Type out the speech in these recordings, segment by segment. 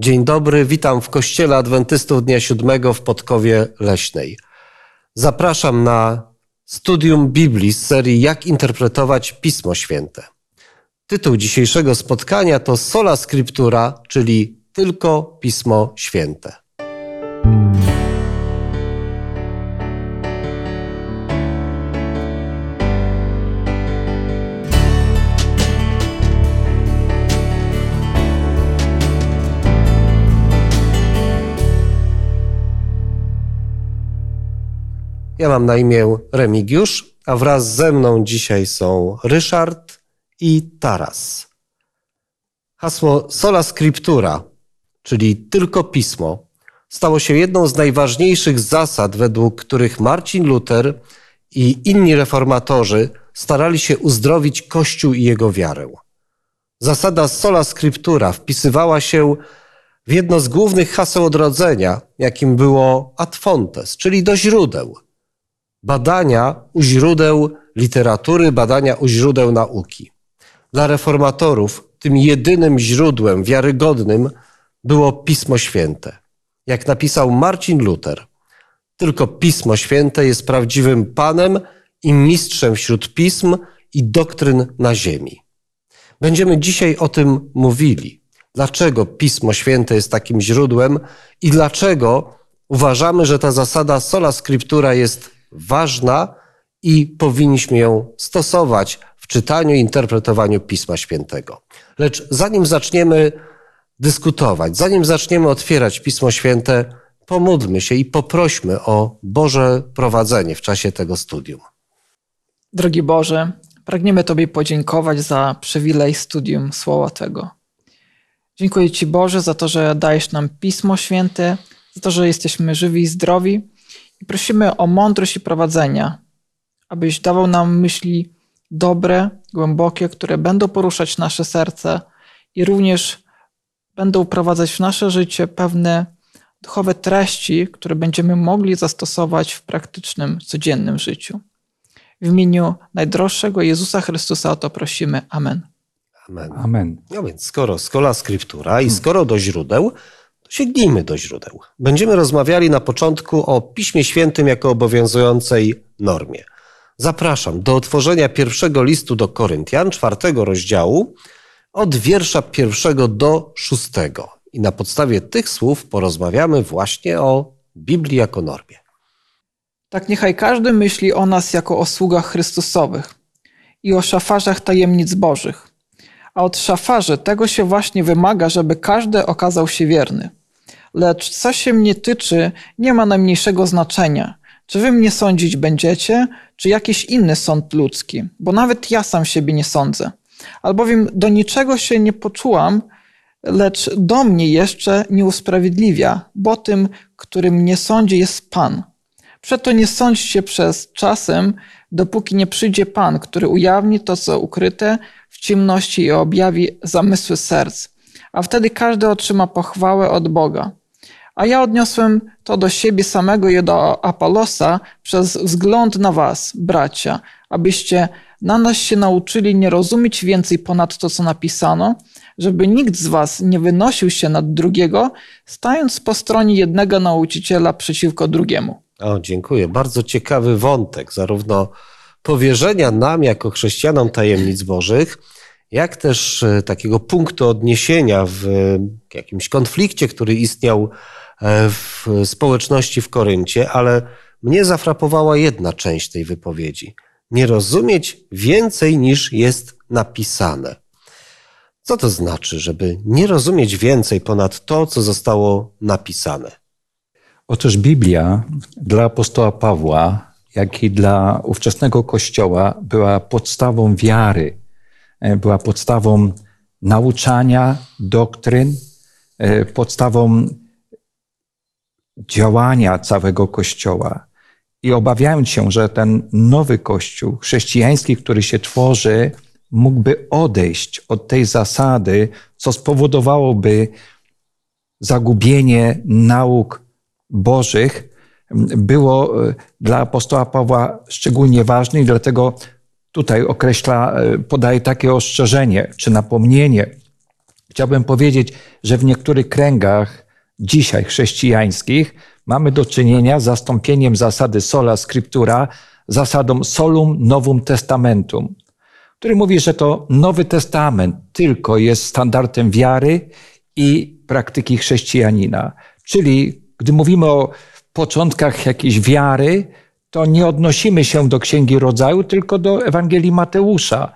Dzień dobry, witam w Kościele Adwentystów Dnia Siódmego w Podkowie Leśnej. Zapraszam na studium Biblii z serii Jak interpretować Pismo Święte. Tytuł dzisiejszego spotkania to Sola Scriptura, czyli tylko Pismo Święte. Ja mam na imię Remigiusz, a wraz ze mną dzisiaj są Ryszard i Taras. Hasło Sola Scriptura, czyli tylko pismo, stało się jedną z najważniejszych zasad, według których Marcin Luther i inni reformatorzy starali się uzdrowić Kościół i jego wiarę. Zasada Sola Scriptura wpisywała się w jedno z głównych haseł odrodzenia, jakim było ad fontes, czyli do źródeł – badania u źródeł literatury, badania u źródeł nauki. Dla reformatorów tym jedynym źródłem wiarygodnym było Pismo Święte. Jak napisał Marcin Luther, tylko Pismo Święte jest prawdziwym Panem i mistrzem wśród pism i doktryn na ziemi. Będziemy dzisiaj o tym mówili. Dlaczego Pismo Święte jest takim źródłem i dlaczego uważamy, że ta zasada sola scriptura jest ważna i powinniśmy ją stosować w czytaniu i interpretowaniu Pisma Świętego. Lecz zanim zaczniemy dyskutować, zanim zaczniemy otwierać Pismo Święte, pomódlmy się i poprośmy o Boże prowadzenie w czasie tego studium. Drogi Boże, pragniemy Tobie podziękować za przywilej studium Słowa Tego. Dziękuję Ci Boże za to, że dajesz nam Pismo Święte, za to, że jesteśmy żywi i zdrowi, prosimy o mądrość i prowadzenia, abyś dawał nam myśli dobre, głębokie, które będą poruszać nasze serce i również będą wprowadzać w nasze życie pewne duchowe treści, które będziemy mogli zastosować w praktycznym, codziennym życiu. W imieniu najdroższego Jezusa Chrystusa o to prosimy. Amen. Amen. Amen. No więc skoro skola skryptura i skoro do źródeł, Sięgnijmy do źródeł. Będziemy rozmawiali na początku o Piśmie Świętym jako obowiązującej normie. Zapraszam do otworzenia pierwszego listu do Koryntian, czwartego rozdziału, od wiersza pierwszego do szóstego. I na podstawie tych słów porozmawiamy właśnie o Biblii jako normie. Tak niechaj każdy myśli o nas jako o sługach Chrystusowych i o szafarzach tajemnic Bożych. A od szafarzy tego się właśnie wymaga, żeby każdy okazał się wierny. Lecz co się mnie tyczy, nie ma najmniejszego znaczenia. Czy wy mnie sądzić będziecie, czy jakiś inny sąd ludzki? Bo nawet ja sam siebie nie sądzę. Albowiem do niczego się nie poczułam, lecz do mnie jeszcze nie usprawiedliwia, bo tym, który mnie sądzi, jest Pan. Przeto nie sądźcie przez czasem, dopóki nie przyjdzie Pan, który ujawni to, co ukryte w ciemności i objawi zamysły serc. A wtedy każdy otrzyma pochwałę od Boga. A ja odniosłem to do siebie samego i do Apolosa przez wzgląd na was, bracia, abyście na nas się nauczyli nie rozumieć więcej ponad to, co napisano, żeby nikt z was nie wynosił się nad drugiego, stając po stronie jednego nauczyciela przeciwko drugiemu. O, dziękuję. Bardzo ciekawy wątek, zarówno powierzenia nam jako chrześcijanom tajemnic Bożych, jak też e, takiego punktu odniesienia w jakimś konflikcie, który istniał E, w społeczności w Koryncie, ale mnie zafrapowała jedna część tej wypowiedzi. Nie rozumieć więcej niż jest napisane. Co to znaczy, żeby nie rozumieć więcej ponad to, co zostało napisane? Otóż Biblia dla apostoła Pawła, jak i dla ówczesnego Kościoła była podstawą wiary, e, była podstawą nauczania doktryn, e, podstawą działania całego Kościoła. I obawiając się, że ten nowy Kościół chrześcijański, który się tworzy, mógłby odejść od tej zasady, co spowodowałoby zagubienie nauk Bożych, było e, dla apostoła Pawła szczególnie ważne i dlatego tutaj określa, e, podaje takie ostrzeżenie czy napomnienie Chciałbym powiedzieć, że w niektórych kręgach dzisiaj chrześcijańskich mamy do czynienia z zastąpieniem zasady sola scriptura zasadą solum novum testamentum, który mówi, że to Nowy Testament tylko jest standardem wiary i praktyki chrześcijanina. Czyli gdy mówimy o początkach jakiejś wiary, to nie odnosimy się do Księgi Rodzaju, tylko do Ewangelii Mateusza,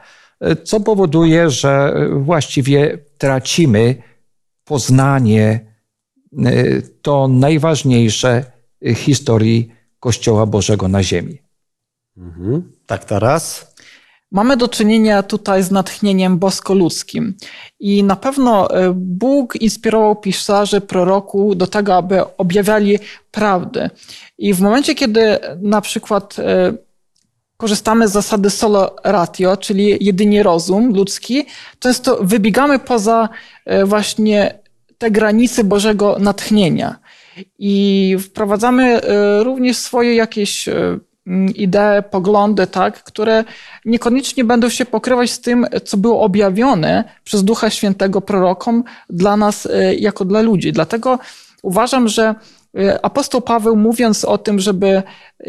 co powoduje, że właściwie tracimy poznanie to najważniejsze historii Kościoła Bożego na ziemi. Mhm. Tak teraz? Mamy do czynienia tutaj z natchnieniem bosko-ludzkim. I na pewno e, Bóg inspirował pisarzy, proroku do tego, aby objawiali prawdę. I w momencie, kiedy na przykład e, korzystamy z zasady solo ratio, czyli jedynie rozum ludzki, często wybiegamy poza właśnie te granice Bożego natchnienia. I wprowadzamy również swoje jakieś Mm, idee, poglądy, tak, które niekoniecznie będą się pokrywać z tym, co było objawione przez Ducha Świętego prorokom dla nas e, jako dla ludzi. Dlatego uważam, że apostoł Paweł mówiąc o tym, żeby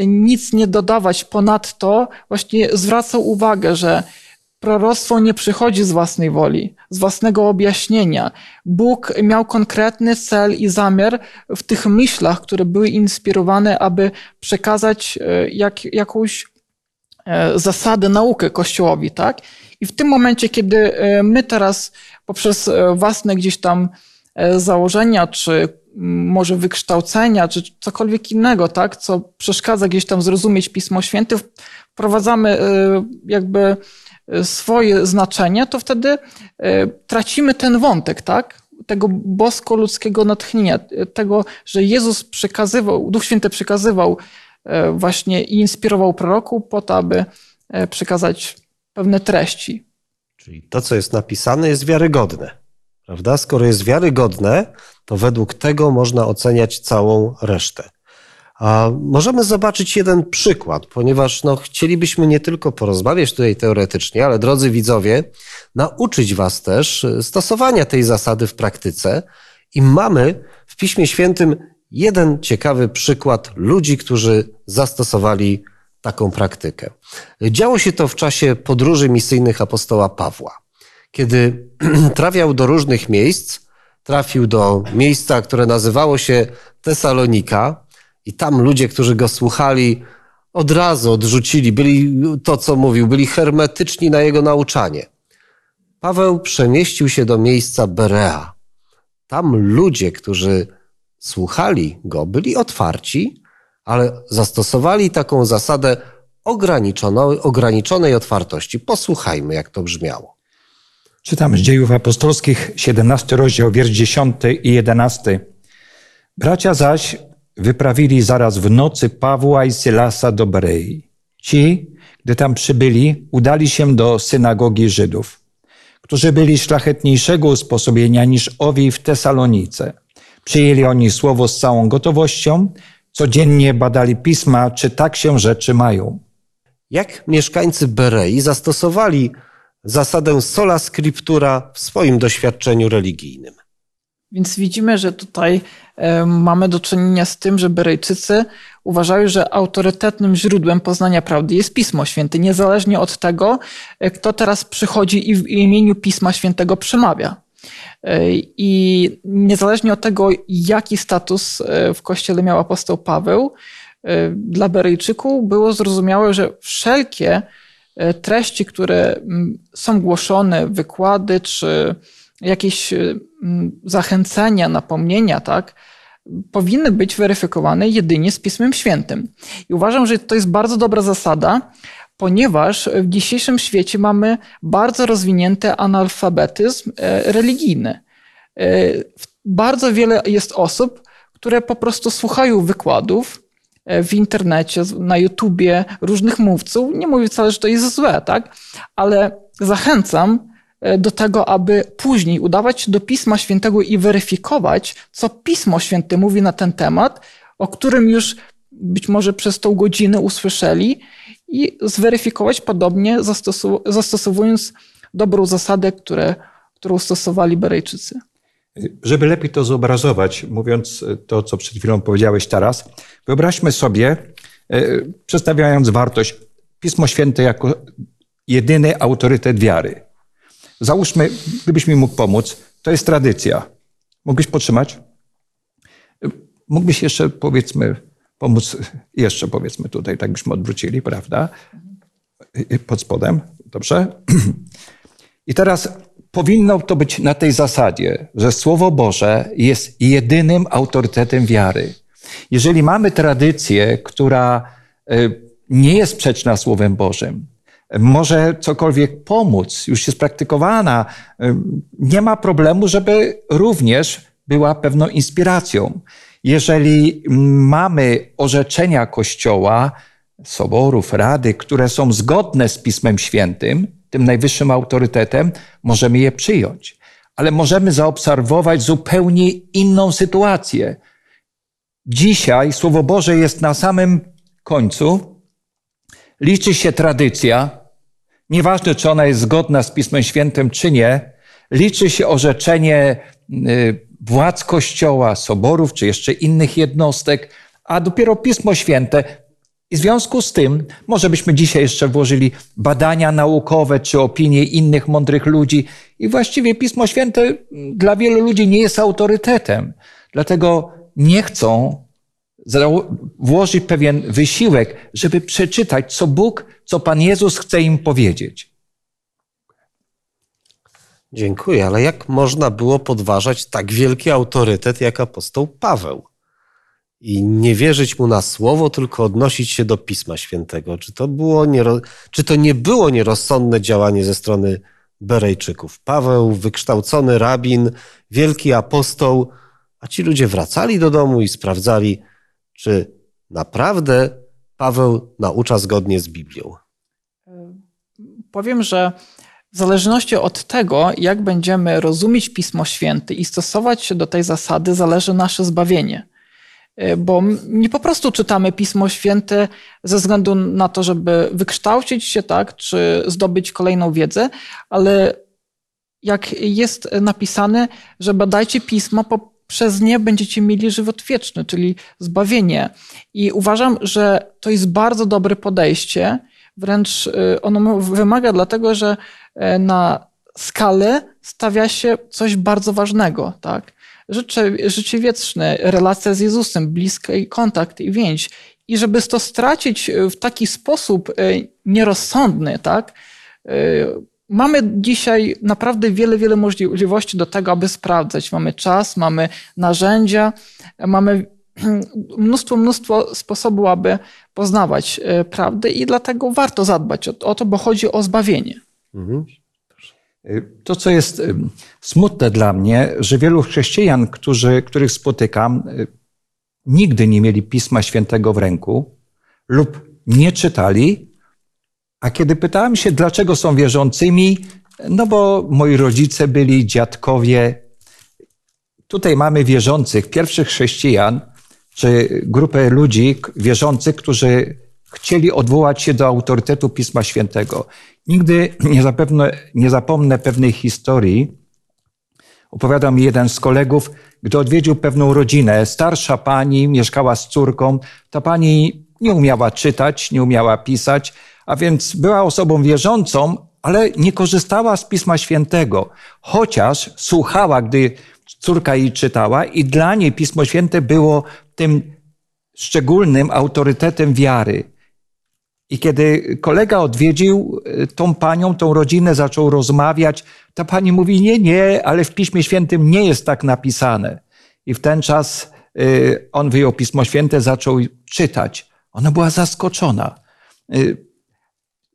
nic nie dodawać ponadto, właśnie zwracał uwagę, że Proroctwo nie przychodzi z własnej woli, z własnego objaśnienia. Bóg miał konkretny cel i zamiar w tych myślach, które były inspirowane, aby przekazać e, jak, jakąś e, zasadę, naukę Kościołowi, tak? I w tym momencie, kiedy e, my teraz poprzez własne gdzieś tam założenia, czy może wykształcenia, czy cokolwiek innego, tak, co przeszkadza gdzieś tam zrozumieć Pismo Święte, wprowadzamy jakby swoje znaczenie, to wtedy e, tracimy ten wątek, tak? Tego bosko-ludzkiego natchnienia, tego, że Jezus przekazywał, Duch Święty przekazywał właśnie i inspirował proroku po to, aby przekazać pewne treści. Czyli to, co jest napisane, jest wiarygodne. Prawda? Skoro jest wiarygodne, to według tego można oceniać całą resztę. A możemy zobaczyć jeden przykład, ponieważ no, chcielibyśmy nie tylko porozmawiać tutaj teoretycznie, ale drodzy widzowie, nauczyć Was też stosowania tej zasady w praktyce. I mamy w Piśmie Świętym jeden ciekawy przykład ludzi, którzy zastosowali taką praktykę. Działo się to w czasie podróży misyjnych apostoła Pawła. Kiedy trafiał do różnych miejsc, trafił do miejsca, które nazywało się Tesalonika, i tam ludzie, którzy go słuchali, od razu odrzucili, byli to, co mówił, byli hermetyczni na jego nauczanie. Paweł przemieścił się do miejsca Berea. Tam ludzie, którzy słuchali go, byli otwarci, ale zastosowali taką zasadę ograniczonej, ograniczonej otwartości. Posłuchajmy, jak to brzmiało. Czytam z dziejów apostolskich, 17 rozdział, wiersz 10 i 11. Bracia zaś wyprawili zaraz w nocy Pawła i Sylasa do Berei. Ci, gdy tam przybyli, udali się do synagogi Żydów, którzy byli szlachetniejszego usposobienia niż owi w Tesalonice. Przyjęli oni słowo z całą gotowością, codziennie badali pisma, czy tak się rzeczy mają. Jak mieszkańcy Berei zastosowali zasadę sola scriptura w swoim doświadczeniu religijnym? Więc widzimy, że tutaj mamy do czynienia z tym, że Berejczycy uważają, że autorytetnym źródłem poznania prawdy jest Pismo Święte, niezależnie od tego, e, kto teraz przychodzi i w imieniu Pisma Świętego przemawia. E, I niezależnie od tego, jaki status e, w kościele miał apostoł Paweł, dla Berejczyków było zrozumiałe, że wszelkie treści, które są głoszone, wykłady czy jakieś zachęcenia, napomnienia, tak, powinny być weryfikowane jedynie z Pismem Świętym. I uważam, że to jest bardzo dobra zasada, ponieważ w dzisiejszym świecie mamy bardzo rozwinięty analfabetyzm e, religijny. E, bardzo wiele jest osób, które po prostu słuchają wykładów e, w internecie, na YouTubie różnych mówców. Nie mówię wcale, że to jest złe, tak? Ale zachęcam E, do tego, aby później udawać się do Pisma Świętego i weryfikować, co Pismo Święte mówi na ten temat, o którym już być może przez tą godzinę usłyszeli i zweryfikować podobnie, zastosowując dobrą zasadę, które, którą stosowali Berejczycy. Żeby lepiej to zobrazować, mówiąc to, co przed chwilą powiedziałeś teraz, wyobraźmy sobie, e, przedstawiając wartość Pismo Święte jako jedyny autorytet wiary. Załóżmy, gdybyś mi mógł pomóc, to jest tradycja. Mógłbyś potrzymać? Mógłbyś jeszcze, powiedzmy, pomóc, jeszcze powiedzmy tutaj, tak byśmy odwrócili, prawda? Pod spodem, dobrze? I teraz powinno to być na tej zasadzie, że Słowo Boże jest jedynym autorytetem wiary. Jeżeli mamy tradycję, która y, nie jest sprzeczna Słowem Bożym, może cokolwiek pomóc, już jest praktykowana, y, nie ma problemu, żeby również była pewną inspiracją. Jeżeli mamy orzeczenia Kościoła, soborów, rady, które są zgodne z Pismem Świętym, tym najwyższym autorytetem, możemy je przyjąć. Ale możemy zaobserwować zupełnie inną sytuację. Dzisiaj Słowo Boże jest na samym końcu. Liczy się tradycja, nieważne czy ona jest zgodna z Pismem Świętym, czy nie. Liczy się orzeczenie y, władz Kościoła, soborów, czy jeszcze innych jednostek, a dopiero Pismo Święte. I w związku z tym, może byśmy dzisiaj jeszcze włożyli badania naukowe czy opinie innych mądrych ludzi, i właściwie Pismo Święte dla wielu ludzi nie jest autorytetem. Dlatego nie chcą włożyć pewien wysiłek, żeby przeczytać, co Bóg, co Pan Jezus chce im powiedzieć. Dziękuję, ale jak można było podważać tak wielki autorytet jak apostoł Paweł? I nie wierzyć mu na słowo, tylko odnosić się do Pisma Świętego. Czy to, było niero... Czy to nie było nierozsądne działanie ze strony Berejczyków? Paweł, wykształcony rabin, wielki apostoł, a ci ludzie wracali do domu i sprawdzali, czy naprawdę Paweł naucza zgodnie z Biblią. Powiem, że w zależności od tego, jak będziemy rozumieć Pismo Święte i stosować się do tej zasady, zależy nasze zbawienie. E, bo nie po prostu czytamy Pismo Święte ze względu na to, żeby wykształcić się, tak, czy zdobyć kolejną wiedzę, ale jak jest napisane, że badajcie Pismo, przez nie będziecie mieli żywot wieczny, czyli zbawienie. I uważam, że to jest bardzo dobre podejście, wręcz y, ono wymaga dlatego, że e, na skalę stawia się coś bardzo ważnego, tak? Życie, życie wieczne, relacja z Jezusem, bliski kontakt i więź. I żeby to stracić w taki sposób e, nierozsądny, tak? E, mamy dzisiaj naprawdę wiele, wiele możliwości do tego, aby sprawdzać. Mamy czas, mamy narzędzia, mamy mnóstwo, mnóstwo sposobów, aby poznawać e, prawdę i dlatego warto zadbać o to, bo chodzi o zbawienie. Mhm. To, co jest smutne dla mnie, że wielu chrześcijan, którzy, których spotykam, nigdy nie mieli Pisma Świętego w ręku lub nie czytali, a kiedy pytałem się, dlaczego są wierzącymi, no bo moi rodzice byli, dziadkowie. Tutaj mamy wierzących, pierwszych chrześcijan, czy grupę ludzi wierzących, którzy chcieli odwołać się do autorytetu Pisma Świętego. Nigdy nie, zapewne, nie zapomnę pewnej historii. Opowiadał mi jeden z kolegów, gdy odwiedził pewną rodzinę. Starsza pani mieszkała z córką. Ta pani nie umiała czytać, nie umiała pisać, a więc była osobą wierzącą, ale nie korzystała z Pisma Świętego, chociaż słuchała, gdy córka jej czytała, i dla niej Pismo Święte było tym szczególnym autorytetem wiary. I kiedy kolega odwiedził e, tą panią, tą rodzinę, zaczął rozmawiać, ta pani mówi: Nie, nie, ale w Piśmie Świętym nie jest tak napisane. I w ten czas e, on wyjął Pismo Święte, zaczął czytać. Ona była zaskoczona. E,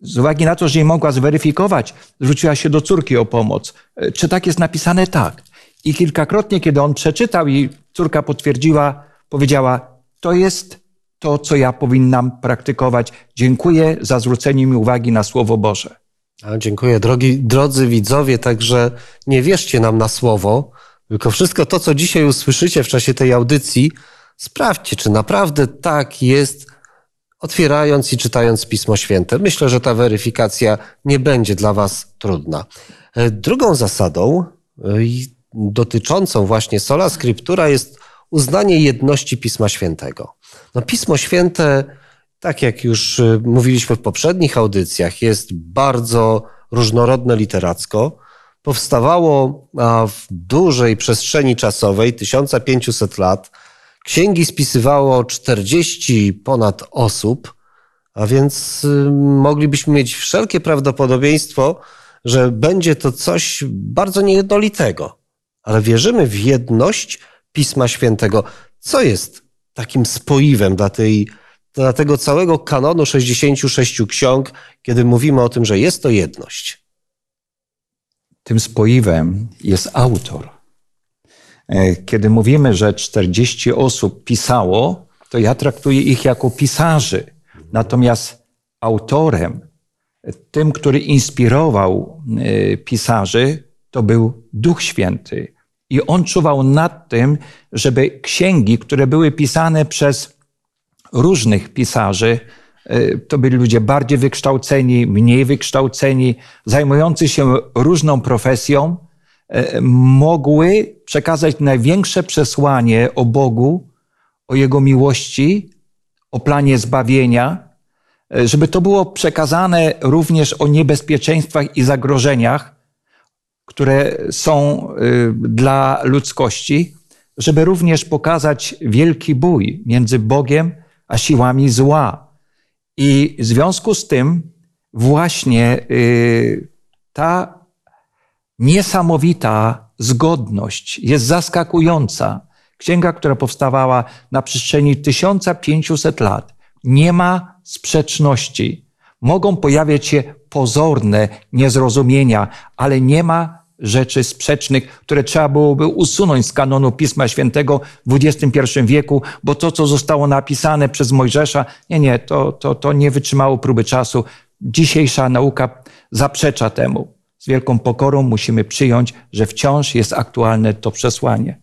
z uwagi na to, że nie mogła zweryfikować, zwróciła się do córki o pomoc. Czy tak jest napisane? Tak. I kilkakrotnie, kiedy on przeczytał i córka potwierdziła, powiedziała: To jest to, co ja powinnam praktykować. Dziękuję za zwrócenie mi uwagi na Słowo Boże. A, dziękuję. Drogi, drodzy widzowie, także nie wierzcie nam na słowo, tylko wszystko to, co dzisiaj usłyszycie w czasie tej audycji, sprawdźcie, czy naprawdę tak jest, otwierając i czytając Pismo Święte. Myślę, że ta weryfikacja nie będzie dla Was trudna. E, drugą zasadą dotyczącą właśnie sola scriptura jest uznanie jedności Pisma Świętego. No, Pismo Święte, tak jak już mówiliśmy w poprzednich audycjach, jest bardzo różnorodne literacko. Powstawało w dużej przestrzeni czasowej, 1500 lat. Księgi spisywało 40 ponad osób, a więc moglibyśmy mieć wszelkie prawdopodobieństwo, że będzie to coś bardzo niejednolitego. Ale wierzymy w jedność Pisma Świętego. Co jest takim spoiwem dla, tej, dla tego całego kanonu 66 ksiąg, kiedy mówimy o tym, że jest to jedność? Tym spoiwem jest autor. E, kiedy mówimy, że 40 osób pisało, to ja traktuję ich jako pisarzy. Natomiast autorem, tym, który inspirował e, pisarzy, to był Duch Święty. I on czuwał nad tym, żeby księgi, które były pisane przez różnych pisarzy, e, to byli ludzie bardziej wykształceni, mniej wykształceni, zajmujący się różną profesją, e, mogły przekazać największe przesłanie o Bogu, o Jego miłości, o planie zbawienia, e, żeby to było przekazane również o niebezpieczeństwach i zagrożeniach, które są y, dla ludzkości, żeby również pokazać wielki bój między Bogiem a siłami zła. I w związku z tym właśnie y, ta niesamowita zgodność jest zaskakująca. Księga, która powstawała na przestrzeni 1500 lat, nie ma sprzeczności. Mogą pojawiać się pozorne niezrozumienia, ale nie ma rzeczy sprzecznych, które trzeba byłoby usunąć z kanonu Pisma Świętego w XXI wieku, bo to, co zostało napisane przez Mojżesza, nie, nie, to, to, to nie wytrzymało próby czasu. Dzisiejsza nauka zaprzecza temu. Z wielką pokorą musimy przyjąć, że wciąż jest aktualne to przesłanie.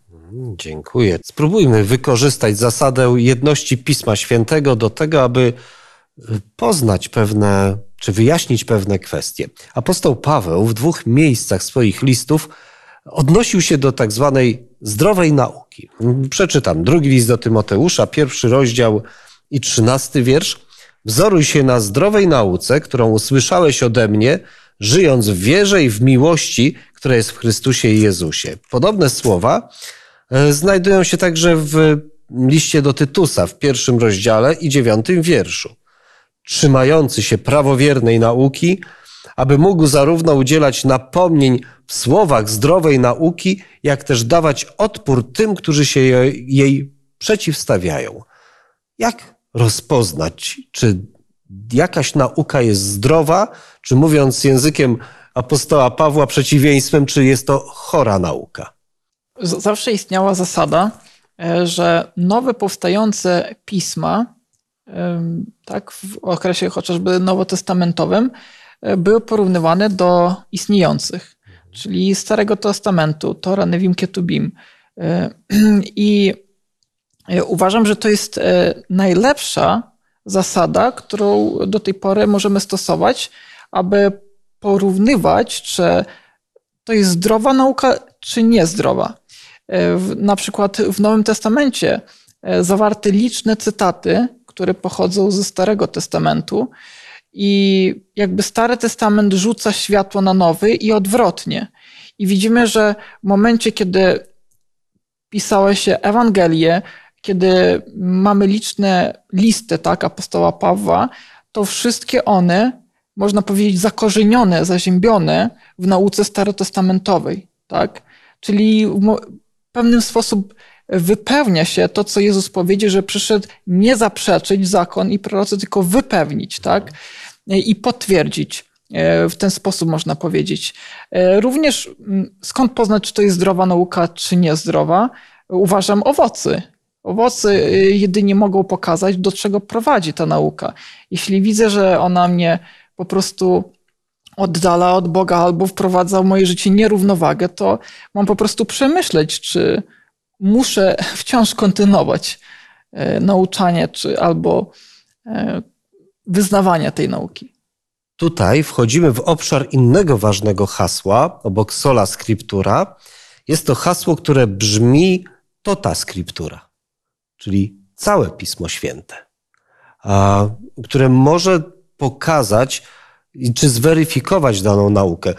Dziękuję. Spróbujmy wykorzystać zasadę jedności Pisma Świętego do tego, aby poznać pewne, czy wyjaśnić pewne kwestie. Apostoł Paweł w dwóch miejscach swoich listów odnosił się do tak zwanej zdrowej nauki. Przeczytam drugi list do Tymoteusza, pierwszy rozdział i trzynasty wiersz. Wzoruj się na zdrowej nauce, którą usłyszałeś ode mnie, żyjąc w wierze i w miłości, która jest w Chrystusie i Jezusie. Podobne słowa e, znajdują się także w liście do Tytusa w pierwszym rozdziale i dziewiątym wierszu trzymający się prawowiernej nauki, aby mógł zarówno udzielać napomnień w słowach zdrowej nauki, jak też dawać odpór tym, którzy się jej przeciwstawiają. Jak rozpoznać, czy jakaś nauka jest zdrowa, czy mówiąc językiem apostoła Pawła przeciwieństwem, czy jest to chora nauka? Zawsze istniała zasada, e, że nowe powstające pisma tak, w okresie chociażby nowotestamentowym, e, były porównywane do istniejących, czyli Starego Testamentu, Tora, Nevim, Ketubim. E, I e, uważam, że to jest najlepsza zasada, którą do tej pory możemy stosować, aby porównywać, czy to jest zdrowa nauka, czy niezdrowa. Na przykład w Nowym Testamencie zawarte liczne cytaty które pochodzą ze Starego Testamentu. I jakby Stary Testament rzuca światło na nowy i odwrotnie. I widzimy, że w momencie, kiedy pisały się Ewangelie, kiedy mamy liczne listy, tak, apostoła Pawła, to wszystkie one, można powiedzieć, zakorzenione, zaziębione w nauce starotestamentowej, tak? Czyli w pewnym sposób wypełnia się to, co Jezus powiedział, że przyszedł nie zaprzeczyć zakon i prorocy, tylko wypełnić, tak? I potwierdzić. E, w ten sposób można powiedzieć. E, również mm, skąd poznać, czy to jest zdrowa nauka, czy niezdrowa? Uważam owoce. Owoce e, jedynie mogą pokazać, do czego prowadzi ta nauka. Jeśli widzę, że ona mnie po prostu oddala od Boga albo wprowadza w moje życie nierównowagę, to mam po prostu przemyśleć, czy, muszę wciąż kontynuować e, nauczanie czy albo e, wyznawanie tej nauki. Tutaj wchodzimy w obszar innego ważnego hasła, obok sola scriptura. Jest to hasło, które brzmi tota scriptura, czyli całe Pismo Święte, które może pokazać czy zweryfikować daną naukę.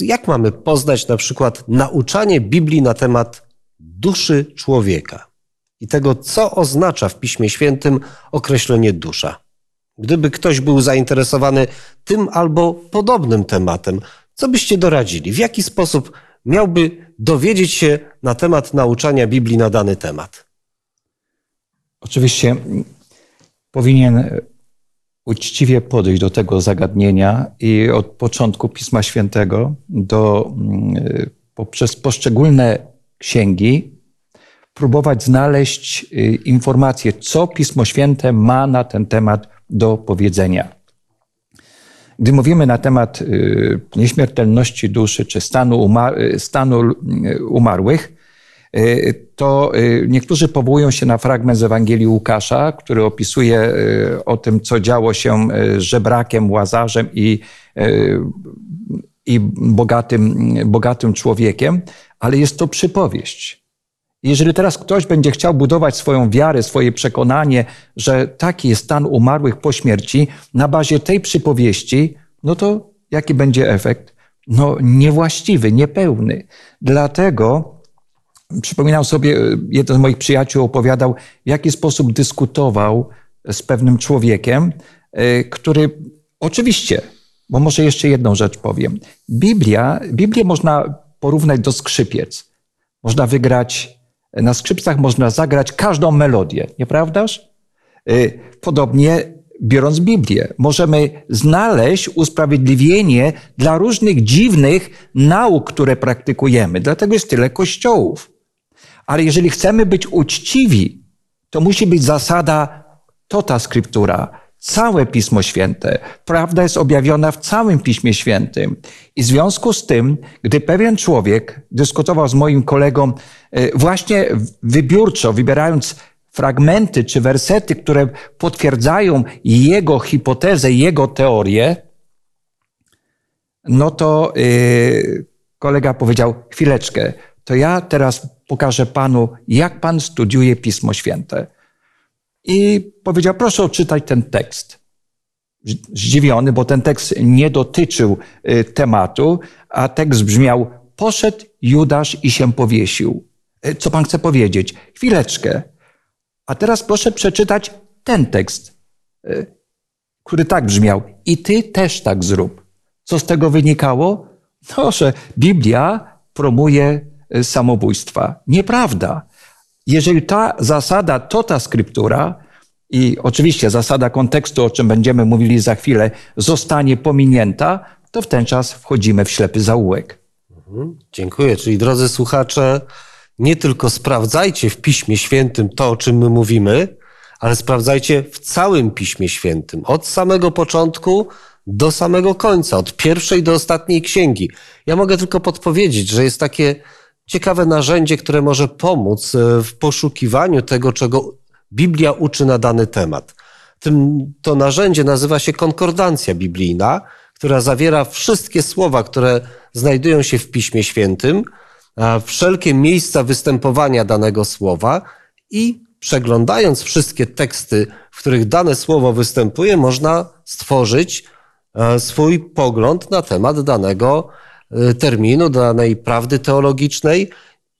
Jak mamy poznać na przykład nauczanie Biblii na temat duszy człowieka i tego, co oznacza w Piśmie Świętym określenie dusza? Gdyby ktoś był zainteresowany tym albo podobnym tematem, co byście doradzili? W jaki sposób miałby dowiedzieć się na temat nauczania Biblii na dany temat? Oczywiście powinien uczciwie podejść do tego zagadnienia i od początku Pisma Świętego do, mm, poprzez poszczególne księgi próbować znaleźć y, informacje, co Pismo Święte ma na ten temat do powiedzenia. Gdy mówimy na temat y, nieśmiertelności duszy czy stanu, umar stanu y, umarłych, Y, to y, niektórzy powołują się na fragment z Ewangelii Łukasza, który opisuje y, o tym, co działo się żebrakiem, łazarzem i, i bogatym, bogatym człowiekiem, ale jest to przypowieść. Jeżeli teraz ktoś będzie chciał budować swoją wiarę, swoje przekonanie, że taki jest stan umarłych po śmierci, na bazie tej przypowieści, no to jaki będzie efekt? No niewłaściwy, niepełny. Dlatego Przypominam sobie, e, jeden z moich przyjaciół opowiadał, w jaki sposób dyskutował z pewnym człowiekiem, e, który oczywiście, bo może jeszcze jedną rzecz powiem. Biblia, Biblię można porównać do skrzypiec. Można wygrać, na skrzypcach można zagrać każdą melodię, nieprawdaż? E, podobnie biorąc Biblię, możemy znaleźć usprawiedliwienie dla różnych dziwnych nauk, które praktykujemy. Dlatego jest tyle kościołów. Ale jeżeli chcemy być uczciwi, to musi być zasada tota scriptura, całe Pismo Święte. Prawda jest objawiona w całym Piśmie Świętym. I w związku z tym, gdy pewien człowiek dyskutował z moim kolegą e, właśnie wybiórczo, wybierając fragmenty czy wersety, które potwierdzają jego hipotezę, jego teorię, no to yy, kolega powiedział: Chwileczkę, to ja teraz pokażę Panu, jak Pan studiuje Pismo Święte. I powiedział, proszę odczytać ten tekst. Zdziwiony, bo ten tekst nie dotyczył y, tematu, a tekst brzmiał, poszedł Judasz i się powiesił. Y, co Pan chce powiedzieć? Chwileczkę. A teraz proszę przeczytać ten tekst, y, który tak brzmiał. I ty też tak zrób. Co z tego wynikało? No, że Biblia promuje samobójstwa. Nieprawda. Jeżeli ta zasada, to ta skryptura, i oczywiście zasada kontekstu, o czym będziemy mówili za chwilę, zostanie pominięta, to w ten czas wchodzimy w ślepy zaułek. Mhm. Dziękuję. Czyli drodzy słuchacze, nie tylko sprawdzajcie w Piśmie Świętym to, o czym my mówimy, ale sprawdzajcie w całym Piśmie Świętym, od samego początku do samego końca, od pierwszej do ostatniej księgi. Ja mogę tylko podpowiedzieć, że jest takie ciekawe narzędzie, które może pomóc e, w poszukiwaniu tego, czego Biblia uczy na dany temat. Tym, to narzędzie nazywa się konkordancja biblijna, która zawiera wszystkie słowa, które znajdują się w Piśmie Świętym, wszelkie miejsca występowania danego słowa i przeglądając wszystkie teksty, w których dane słowo występuje, można stworzyć e, swój pogląd na temat danego terminu, danej prawdy teologicznej.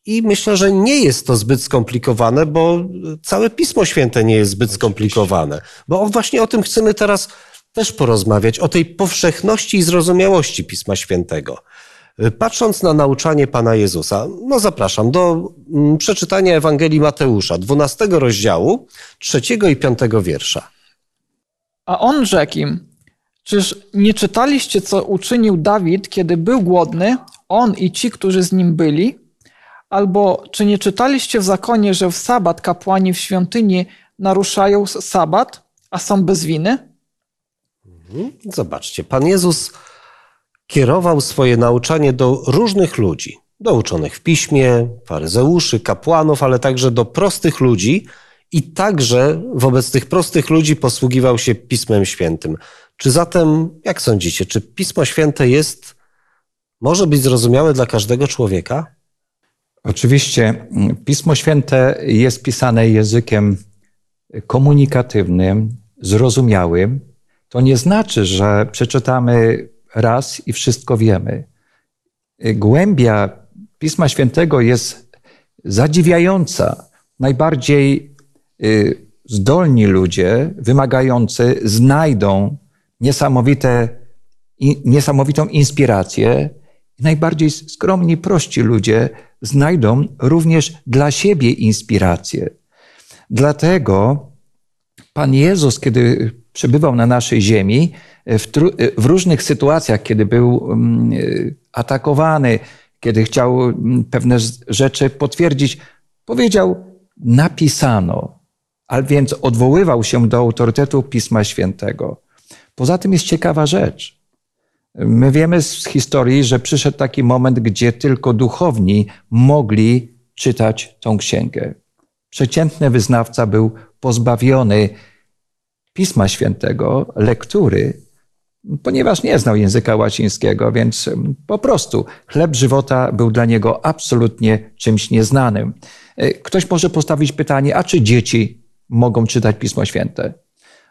I myślę, że nie jest to zbyt skomplikowane, bo całe Pismo Święte nie jest zbyt skomplikowane. Bo właśnie o tym chcemy teraz też porozmawiać, o tej powszechności i zrozumiałości Pisma Świętego. Y, patrząc na nauczanie Pana Jezusa, no zapraszam do mm, przeczytania Ewangelii Mateusza, 12 rozdziału, 3 i 5 wiersza. A on rzekł im, Czyż nie czytaliście, co uczynił Dawid, kiedy był głodny, on i ci, którzy z nim byli? Albo czy nie czytaliście w zakonie, że w sabat kapłani w świątyni naruszają sabat, a są bez winy? Mhm. Zobaczcie, Pan Jezus kierował swoje nauczanie do różnych ludzi, do uczonych w piśmie, faryzeuszy, kapłanów, ale także do prostych ludzi i także wobec tych prostych ludzi posługiwał się Pismem Świętym Czy zatem, jak sądzicie, czy Pismo Święte jest, może być zrozumiałe dla każdego człowieka? Oczywiście mm, Pismo Święte jest pisane językiem komunikatywnym, zrozumiałym. To nie znaczy, że przeczytamy raz i wszystko wiemy. Głębia Pisma Świętego jest zadziwiająca. Najbardziej y, zdolni ludzie, wymagający, znajdą niesamowite, niesamowitą inspirację. Najbardziej skromni, prości ludzie znajdą również dla siebie inspirację. Dlatego Pan Jezus, kiedy przebywał na naszej ziemi, w, w różnych sytuacjach, kiedy był mm, atakowany, kiedy chciał mm, pewne rzeczy potwierdzić, powiedział: Napisano, a więc odwoływał się do autorytetu Pisma Świętego. Poza tym jest ciekawa rzecz. My wiemy z historii, że przyszedł taki moment, gdzie tylko duchowni mogli czytać tą księgę. Przeciętny wyznawca był pozbawiony Pisma Świętego, lektury, ponieważ nie znał języka łacińskiego, więc po prostu chleb żywota był dla niego absolutnie czymś nieznanym. E, ktoś może postawić pytanie, a czy dzieci mogą czytać Pismo Święte?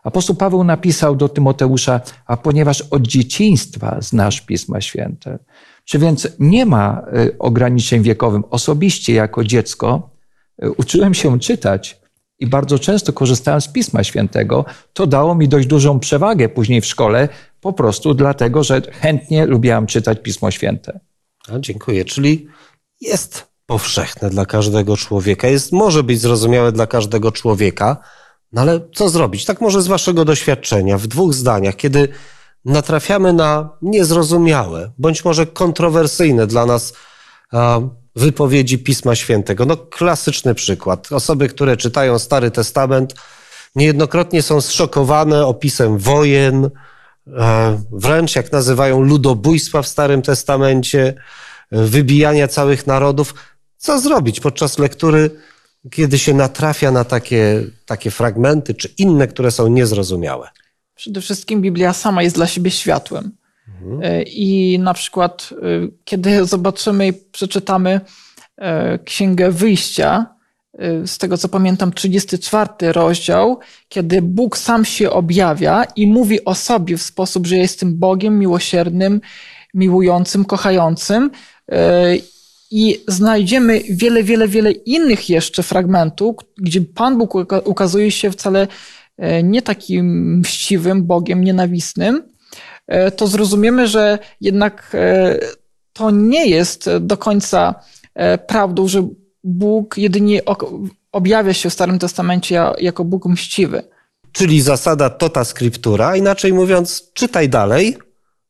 Apostoł Paweł napisał do Tymoteusza, a ponieważ od dzieciństwa znasz Pisma Święte. Czy więc nie ma e, ograniczeń wiekowym? Osobiście jako dziecko e, uczyłem się czytać i bardzo często korzystałem z Pisma Świętego. To dało mi dość dużą przewagę później w szkole, po prostu dlatego, że chętnie lubiłem czytać Pismo Święte. A, dziękuję. Czyli jest powszechne dla każdego człowieka, jest, może być zrozumiałe dla każdego człowieka, no ale co zrobić? Tak może z waszego doświadczenia, w dwóch zdaniach, kiedy natrafiamy na niezrozumiałe, bądź może kontrowersyjne dla nas wypowiedzi Pisma Świętego. No klasyczny przykład. Osoby, które czytają Stary Testament, niejednokrotnie są zszokowane opisem wojen, wręcz jak nazywają ludobójstwa w Starym Testamencie, wybijania całych narodów. Co zrobić podczas lektury, kiedy się natrafia na takie, takie fragmenty, czy inne, które są niezrozumiałe? Przede wszystkim Biblia sama jest dla siebie światłem. Mhm. I na przykład, e, kiedy zobaczymy i przeczytamy e, Księgę Wyjścia, z tego co pamiętam, 34 rozdział, kiedy Bóg sam się objawia i mówi o sobie w sposób, że jestem Bogiem miłosiernym, miłującym, kochającym. I znajdziemy wiele, wiele, wiele innych jeszcze fragmentów, gdzie Pan Bóg ukazuje się wcale e, nie takim mściwym Bogiem nienawistnym, e, to zrozumiemy, że jednak e, to nie jest do końca prawdą, że Bóg jedynie objawia się w Starym Testamencie jako Bóg mściwy. Czyli zasada tota scriptura, inaczej mówiąc, czytaj dalej,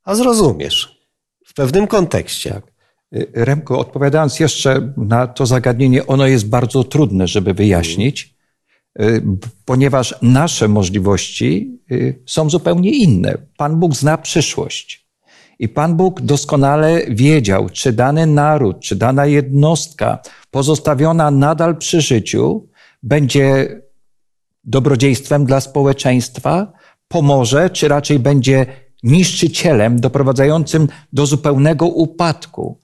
a zrozumiesz w pewnym kontekście. Tak. Y, Remko, odpowiadając jeszcze na to zagadnienie, ono jest bardzo trudne, żeby wyjaśnić, y, ponieważ nasze możliwości y, są zupełnie inne. Pan Bóg zna przyszłość. I Pan Bóg doskonale wiedział, czy dany naród, czy dana jednostka pozostawiona nadal przy życiu będzie dobrodziejstwem dla społeczeństwa, pomoże, czy raczej będzie niszczycielem doprowadzającym do zupełnego upadku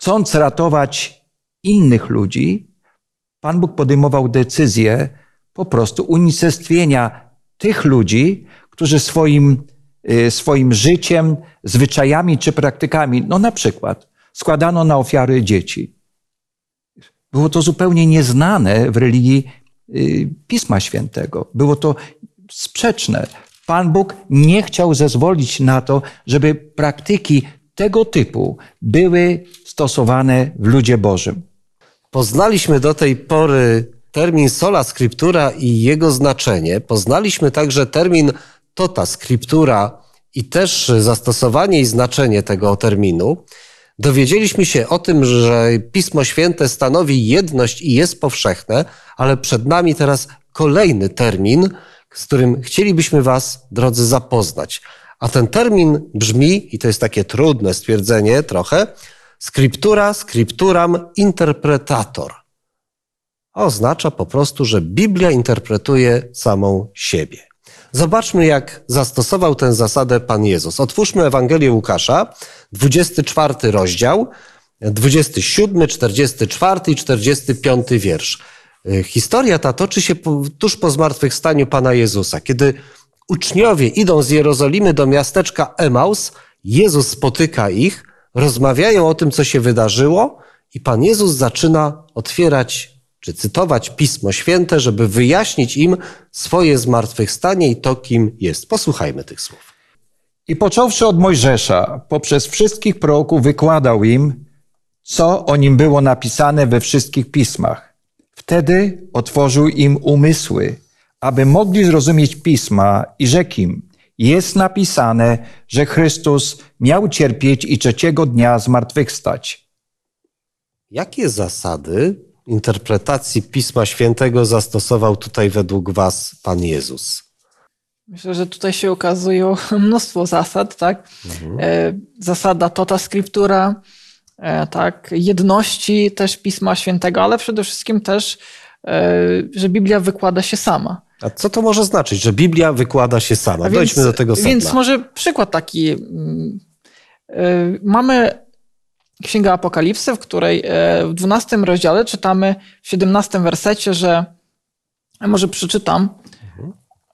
chcąc ratować innych ludzi, Pan Bóg podejmował decyzję po prostu unicestwienia tych ludzi, którzy swoim, y, swoim życiem, zwyczajami czy praktykami, no na przykład, składano na ofiary dzieci. Było to zupełnie nieznane w religii y, Pisma Świętego. Było to sprzeczne. Pan Bóg nie chciał zezwolić na to, żeby praktyki tego typu były stosowane w ludzie Bożym. Poznaliśmy do tej pory termin sola scriptura i jego znaczenie. Poznaliśmy także termin tota scriptura i też zastosowanie i znaczenie tego terminu. Dowiedzieliśmy się o tym, że Pismo Święte stanowi jedność i jest powszechne, ale przed nami teraz kolejny termin, z którym chcielibyśmy Was, drodzy, zapoznać. A ten termin brzmi, i to jest takie trudne stwierdzenie trochę, scriptura, scripturam, interpretator. Oznacza po prostu, że Biblia interpretuje samą siebie. Zobaczmy, jak zastosował tę zasadę Pan Jezus. Otwórzmy Ewangelię Łukasza, 24 rozdział, 27, 44 i 45 wiersz. Y, historia ta toczy się tuż po zmartwychwstaniu Pana Jezusa. Kiedy uczniowie idą z Jerozolimy do miasteczka Emaus, Jezus spotyka ich, rozmawiają o tym, co się wydarzyło i Pan Jezus zaczyna otwierać czy cytować Pismo Święte, żeby wyjaśnić im swoje zmartwychwstanie i to, kim jest. Posłuchajmy tych słów. I począwszy od Mojżesza, poprzez wszystkich proroków wykładał im, co o nim było napisane we wszystkich pismach. Wtedy otworzył im umysły, aby mogli zrozumieć pisma i rzekł im, jest napisane, że Chrystus miał cierpieć i trzeciego dnia zmartwychwstać. Jakie zasady interpretacji Pisma Świętego zastosował tutaj według Was Pan Jezus? Myślę, że tutaj się ukazuje mnóstwo zasad, tak? Mhm. E, zasada tota scriptura, e, tak? Jedności też Pisma Świętego, ale przede wszystkim też, e, że Biblia wykłada się sama. A co to może znaczyć, że Biblia wykłada się sama? A Dojdźmy więc, do tego sedna. Więc może przykład taki. Mm, mamy Księga Apokalipsy, w której e, w 12 rozdziale czytamy w 17 wersecie, że może przeczytam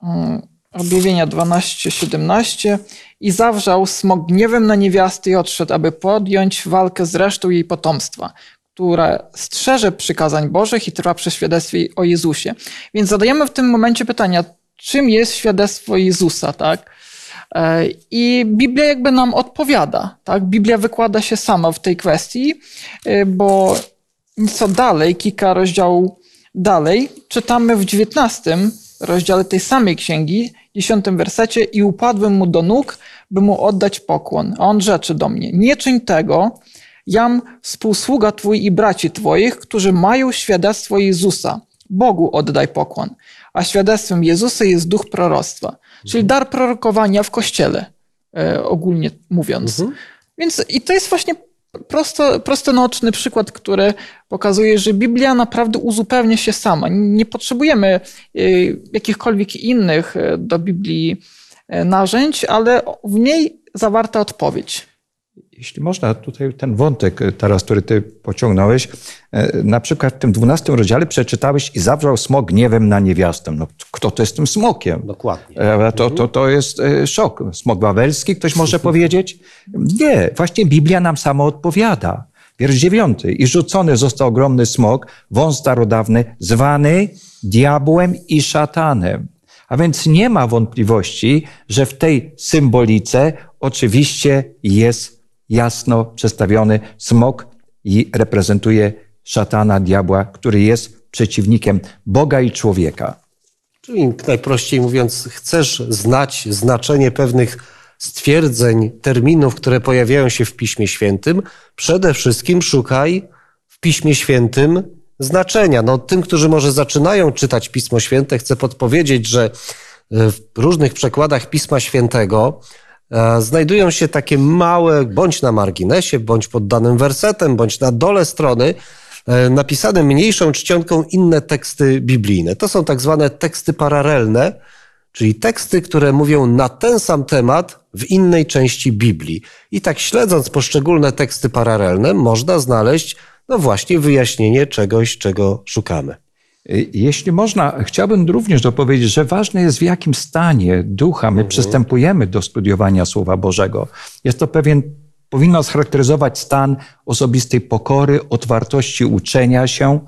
mhm. objawienia 12-17 i zawrzał smok gniewem na niewiasty i odszedł, aby podjąć walkę z resztą jej potomstwa, która strzeże przykazań Bożych i trwa przy świadectwie o Jezusie. Więc zadajemy w tym momencie pytania, czym jest świadectwo Jezusa, tak? E, I Biblia jakby nam odpowiada, tak? Biblia wykłada się sama w tej kwestii, e, bo co dalej, kilka rozdziałów dalej, czytamy w 19 rozdziale tej samej księgi, 10 wersecie i upadłem mu do nóg, by mu oddać pokłon. A on rzeczy do mnie, nie czyń tego, jam współsługa twój i braci twoich, którzy mają świadectwo Jezusa. Bogu oddaj pokłon. A świadectwem Jezusa jest duch proroctwa. Czyli dar prorokowania w kościele, e, ogólnie mówiąc. Mhm. Więc i to jest właśnie prosto, prostonoczny przykład, który pokazuje, że Biblia naprawdę uzupełnia się sama. Nie potrzebujemy e, jakichkolwiek innych e, do Biblii narzędzi, ale w niej zawarta odpowiedź. Jeśli można, tutaj ten wątek e, teraz, który ty pociągnąłeś, e, na przykład w tym dwunastym rozdziale przeczytałeś i zawrzał smok gniewem na niewiastę. No, kto to jest tym smokiem? Dokładnie. E, to, to, to jest szok. Smok wawelski, ktoś może powiedzieć? Nie, właśnie Biblia nam samo odpowiada. Wiersz dziewiąty. I rzucony został ogromny smok, wąs starodawny, zwany diabłem i szatanem. A więc nie ma wątpliwości, że w tej symbolice oczywiście jest jasno przedstawiony smok i reprezentuje szatana, diabła, który jest przeciwnikiem Boga i człowieka. Czyli najprościej mówiąc, chcesz znać znaczenie pewnych stwierdzeń, terminów, które pojawiają się w Piśmie Świętym, przede wszystkim szukaj w Piśmie Świętym znaczenia. No, tym, którzy może zaczynają czytać Pismo Święte, chcę podpowiedzieć, że w różnych przekładach Pisma Świętego E, znajdują się takie małe, bądź na marginesie, bądź pod danym wersetem, bądź na dole strony, e, napisane mniejszą czcionką inne teksty biblijne. To są tak zwane teksty paralelne, czyli teksty, które mówią na ten sam temat w innej części Biblii. I tak śledząc poszczególne teksty paralelne, można znaleźć, no właśnie, wyjaśnienie czegoś, czego szukamy. Y, jeśli można, chciałbym również dopowiedzieć, że ważne jest w jakim stanie ducha my mhm. przystępujemy do studiowania Słowa Bożego. Jest to pewien, powinno scharakteryzować stan osobistej pokory, otwartości uczenia się,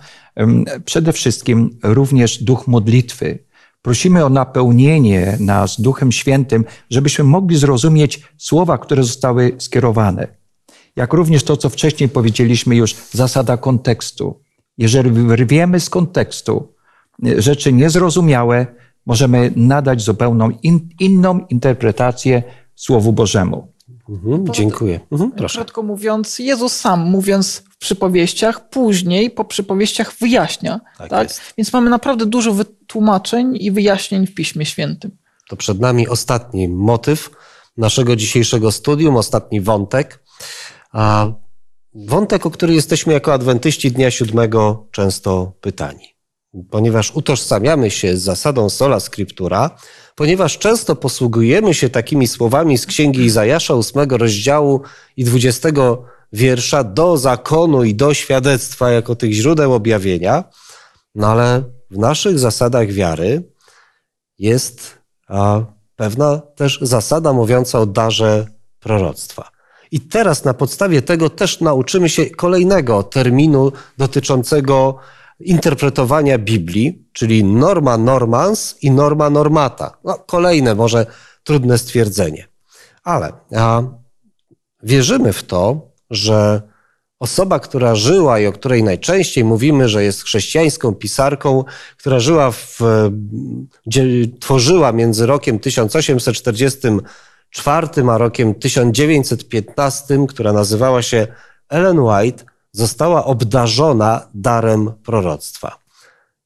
przede wszystkim również duch modlitwy. Prosimy o napełnienie nas Duchem Świętym, żebyśmy mogli zrozumieć słowa, które zostały skierowane. Jak również to, co wcześniej powiedzieliśmy już, zasada kontekstu jeżeli wyrwiemy z kontekstu rzeczy niezrozumiałe, możemy nadać zupełną in, inną interpretację Słowu Bożemu. Mhm, dziękuję. Mhm, proszę. Krótko mówiąc, Jezus sam, mówiąc w przypowieściach, później po przypowieściach wyjaśnia. Tak, tak? Więc mamy naprawdę dużo wytłumaczeń i wyjaśnień w Piśmie Świętym. To przed nami ostatni motyw naszego dzisiejszego studium, ostatni wątek. A Wątek, o który jesteśmy jako adwentyści Dnia Siódmego często pytani. ponieważ utożsamiamy się z zasadą sola scriptura, ponieważ często posługujemy się takimi słowami z księgi Izajasza 8 rozdziału i 20 wiersza do zakonu i do świadectwa jako tych źródeł objawienia, no ale w naszych zasadach wiary jest pewna też zasada mówiąca o darze proroctwa. I teraz na podstawie tego też nauczymy się kolejnego terminu dotyczącego interpretowania Biblii, czyli norma normans i norma normata. No, kolejne może trudne stwierdzenie. Ale wierzymy w to, że osoba, która żyła i o której najczęściej mówimy, że jest chrześcijańską pisarką, która żyła w, tworzyła między rokiem 1844 a rokiem 1915, która nazywała się Ellen White, została obdarzona darem proroctwa.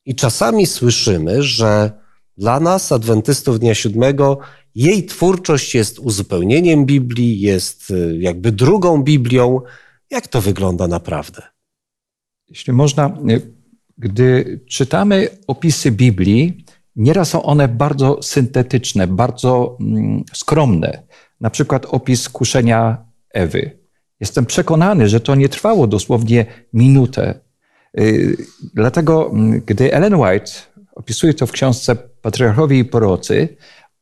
I czasami słyszymy, że dla nas, adwentystów Dnia Siódmego, jej twórczość jest uzupełnieniem Biblii, jest y, jakby drugą Biblią. Jak to wygląda naprawdę? Jeśli można, y, gdy czytamy opisy Biblii, nieraz są one bardzo syntetyczne, bardzo mm, skromne. Na przykład opis kuszenia Ewy. Jestem przekonany, że to nie trwało dosłownie minutę. Y, dlatego, mm, gdy Ellen White opisuje to w książce Patriarchowie i Prorocy,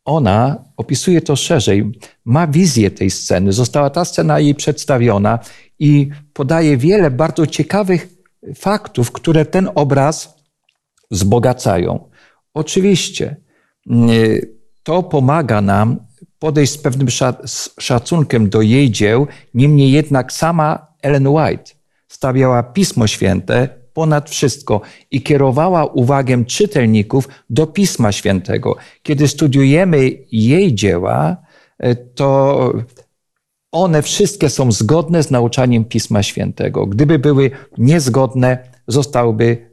ona opisuje to szerzej, ma wizję tej sceny, została ta scena jej przedstawiona i podaje wiele bardzo ciekawych faktów, które ten obraz wzbogacają. Oczywiście y, to pomaga nam podejść z pewnym szacunkiem do jej dzieł, niemniej jednak sama Ellen White stawiała Pismo Święte ponad wszystko i kierowała uwagę czytelników do Pisma Świętego. Kiedy studiujemy jej dzieła, e, to one wszystkie są zgodne z nauczaniem Pisma Świętego. Gdyby były niezgodne, zostałyby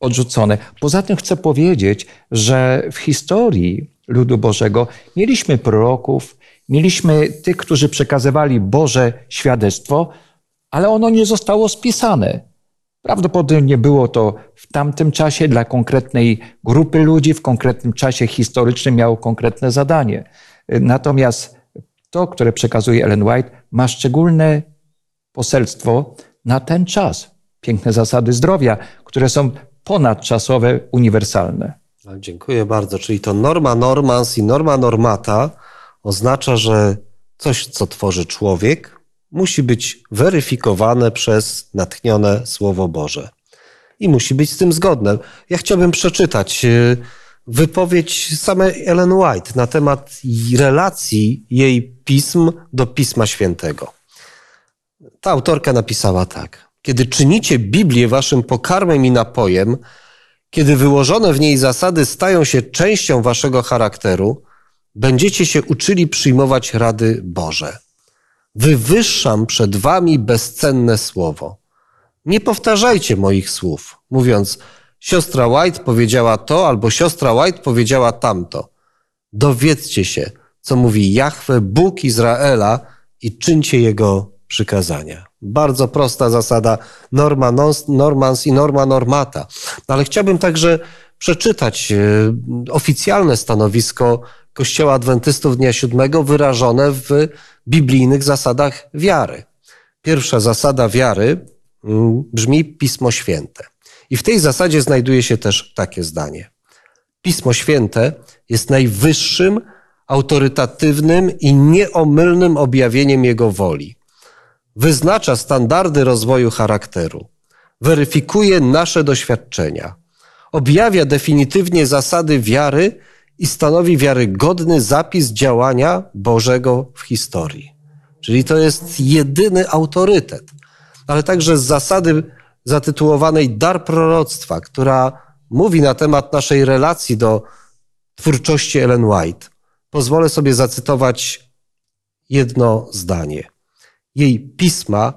odrzucone. Poza tym chcę powiedzieć, że w historii ludu Bożego mieliśmy proroków, mieliśmy tych, którzy przekazywali Boże świadectwo, ale ono nie zostało spisane. Prawdopodobnie było to w tamtym czasie dla konkretnej grupy ludzi, w konkretnym czasie historycznym miało konkretne zadanie. Natomiast to, które przekazuje Ellen White, ma szczególne poselstwo na ten czas. Piękne zasady zdrowia, które są ponadczasowe, uniwersalne. Dziękuję bardzo. Czyli to norma normans i norma normata oznacza, że coś, co tworzy człowiek, musi być weryfikowane przez natchnione Słowo Boże. I musi być z tym zgodne. Ja chciałbym przeczytać y, wypowiedź samej Ellen White na temat relacji jej pism do Pisma Świętego. Ta autorka napisała tak. Kiedy czynicie Biblię waszym pokarmem i napojem, kiedy wyłożone w niej zasady stają się częścią waszego charakteru, będziecie się uczyli przyjmować rady Boże. Wywyższam przed wami bezcenne słowo. Nie powtarzajcie moich słów, mówiąc, siostra White powiedziała to, albo siostra White powiedziała tamto. Dowiedzcie się, co mówi Jahwe, Bóg Izraela i czyńcie jego przykazania. Bardzo prosta zasada norma normans i norma normata. Ale chciałbym także przeczytać e, oficjalne stanowisko Kościoła Adwentystów Dnia Siódmego wyrażone w biblijnych zasadach wiary. Pierwsza zasada wiary mm, brzmi Pismo Święte. I w tej zasadzie znajduje się też takie zdanie. Pismo Święte jest najwyższym, autorytatywnym i nieomylnym objawieniem Jego woli wyznacza standardy rozwoju charakteru, weryfikuje nasze doświadczenia, objawia definitywnie zasady wiary i stanowi wiarygodny zapis działania Bożego w historii. Czyli to jest jedyny autorytet, ale także z zasady zatytułowanej Dar proroctwa, która mówi na temat naszej relacji do twórczości Ellen White. Pozwolę sobie zacytować jedno zdanie. Jej pisma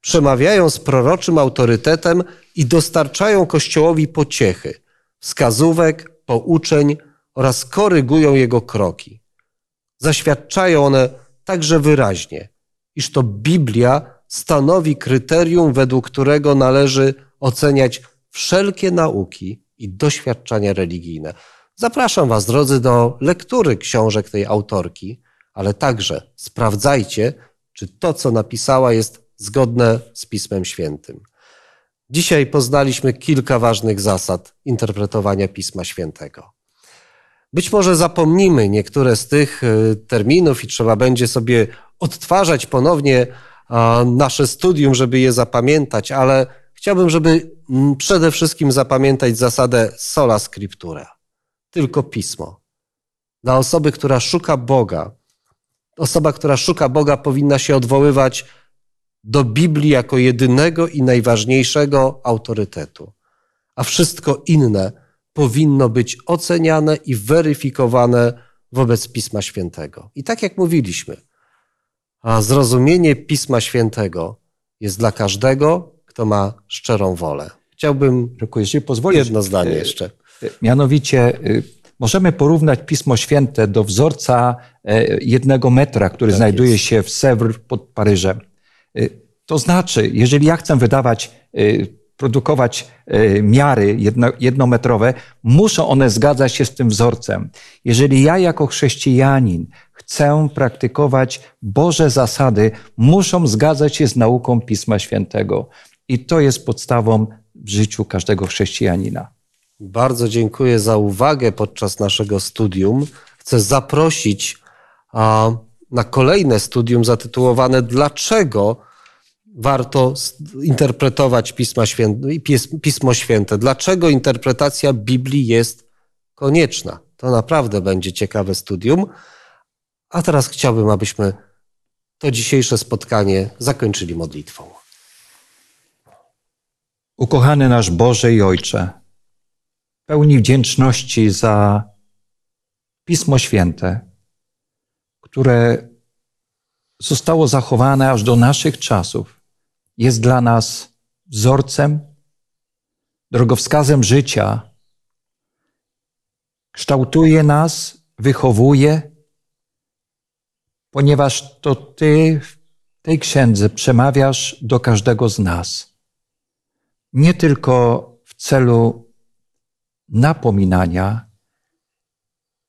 przemawiają z proroczym autorytetem i dostarczają Kościołowi pociechy, wskazówek, pouczeń oraz korygują jego kroki. Zaświadczają one także wyraźnie, iż to Biblia stanowi kryterium, według którego należy oceniać wszelkie nauki i doświadczenia religijne. Zapraszam Was, drodzy, do lektury książek tej autorki, ale także sprawdzajcie, czy to, co napisała, jest zgodne z Pismem Świętym. Dzisiaj poznaliśmy kilka ważnych zasad interpretowania Pisma Świętego. Być może zapomnimy niektóre z tych y, terminów i trzeba będzie sobie odtwarzać ponownie nasze studium, żeby je zapamiętać, ale chciałbym, żeby przede wszystkim zapamiętać zasadę sola scriptura. Tylko pismo. Dla osoby, która szuka Boga, osoba, która szuka Boga, powinna się odwoływać do Biblii jako jedynego i najważniejszego autorytetu. A wszystko inne powinno być oceniane i weryfikowane wobec Pisma Świętego. I tak jak mówiliśmy, a zrozumienie Pisma Świętego jest dla każdego, kto ma szczerą wolę. Chciałbym Tylko jeżeli pozwolisz, jedno zdanie e, jeszcze. e, Mianowicie e, możemy porównać Pismo Święte do wzorca jednego metra, który Tak znajduje jest. się w Sèvres pod Paryżem. To znaczy, jeżeli ja chcę wydawać, produkować miary jedno, jednometrowe, muszą one zgadzać się z tym wzorcem. Jeżeli ja jako chrześcijanin chcę praktykować Boże zasady, muszą zgadzać się z nauką Pisma Świętego. I to jest podstawą w życiu każdego chrześcijanina. Bardzo dziękuję za uwagę podczas naszego studium. Chcę zaprosić na kolejne studium zatytułowane Dlaczego warto interpretować Pisma Święte, Pis- Pismo Święte? Dlaczego interpretacja Biblii jest konieczna? To naprawdę będzie ciekawe studium. A teraz chciałbym, abyśmy to dzisiejsze spotkanie zakończyli modlitwą. Ukochany nasz Boże i Ojcze, pełni wdzięczności za Pismo Święte, które zostało zachowane aż do naszych czasów, jest dla nas wzorcem, drogowskazem życia, kształtuje nas, wychowuje, ponieważ to Ty w tej księdze przemawiasz do każdego z nas. Nie tylko w celu napominania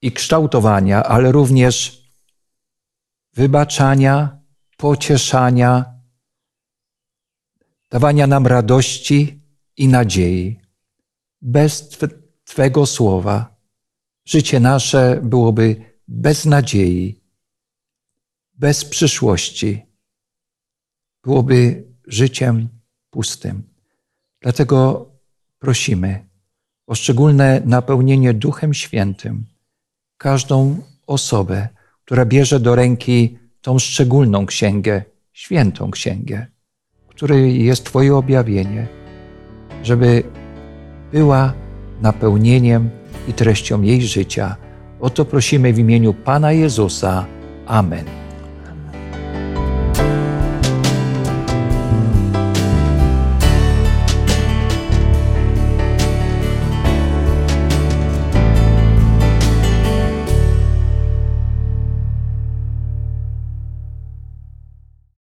i kształtowania, ale również wybaczania, pocieszania, dawania nam radości i nadziei. Bez Twe- Twego słowa życie nasze byłoby bez nadziei, bez przyszłości, byłoby życiem pustym. Dlatego prosimy o szczególne napełnienie Duchem Świętym każdą osobę, która bierze do ręki tą szczególną księgę, świętą księgę, której jest Twoje objawienie, żeby była napełnieniem i treścią jej życia. O to prosimy w imieniu Pana Jezusa. Amen.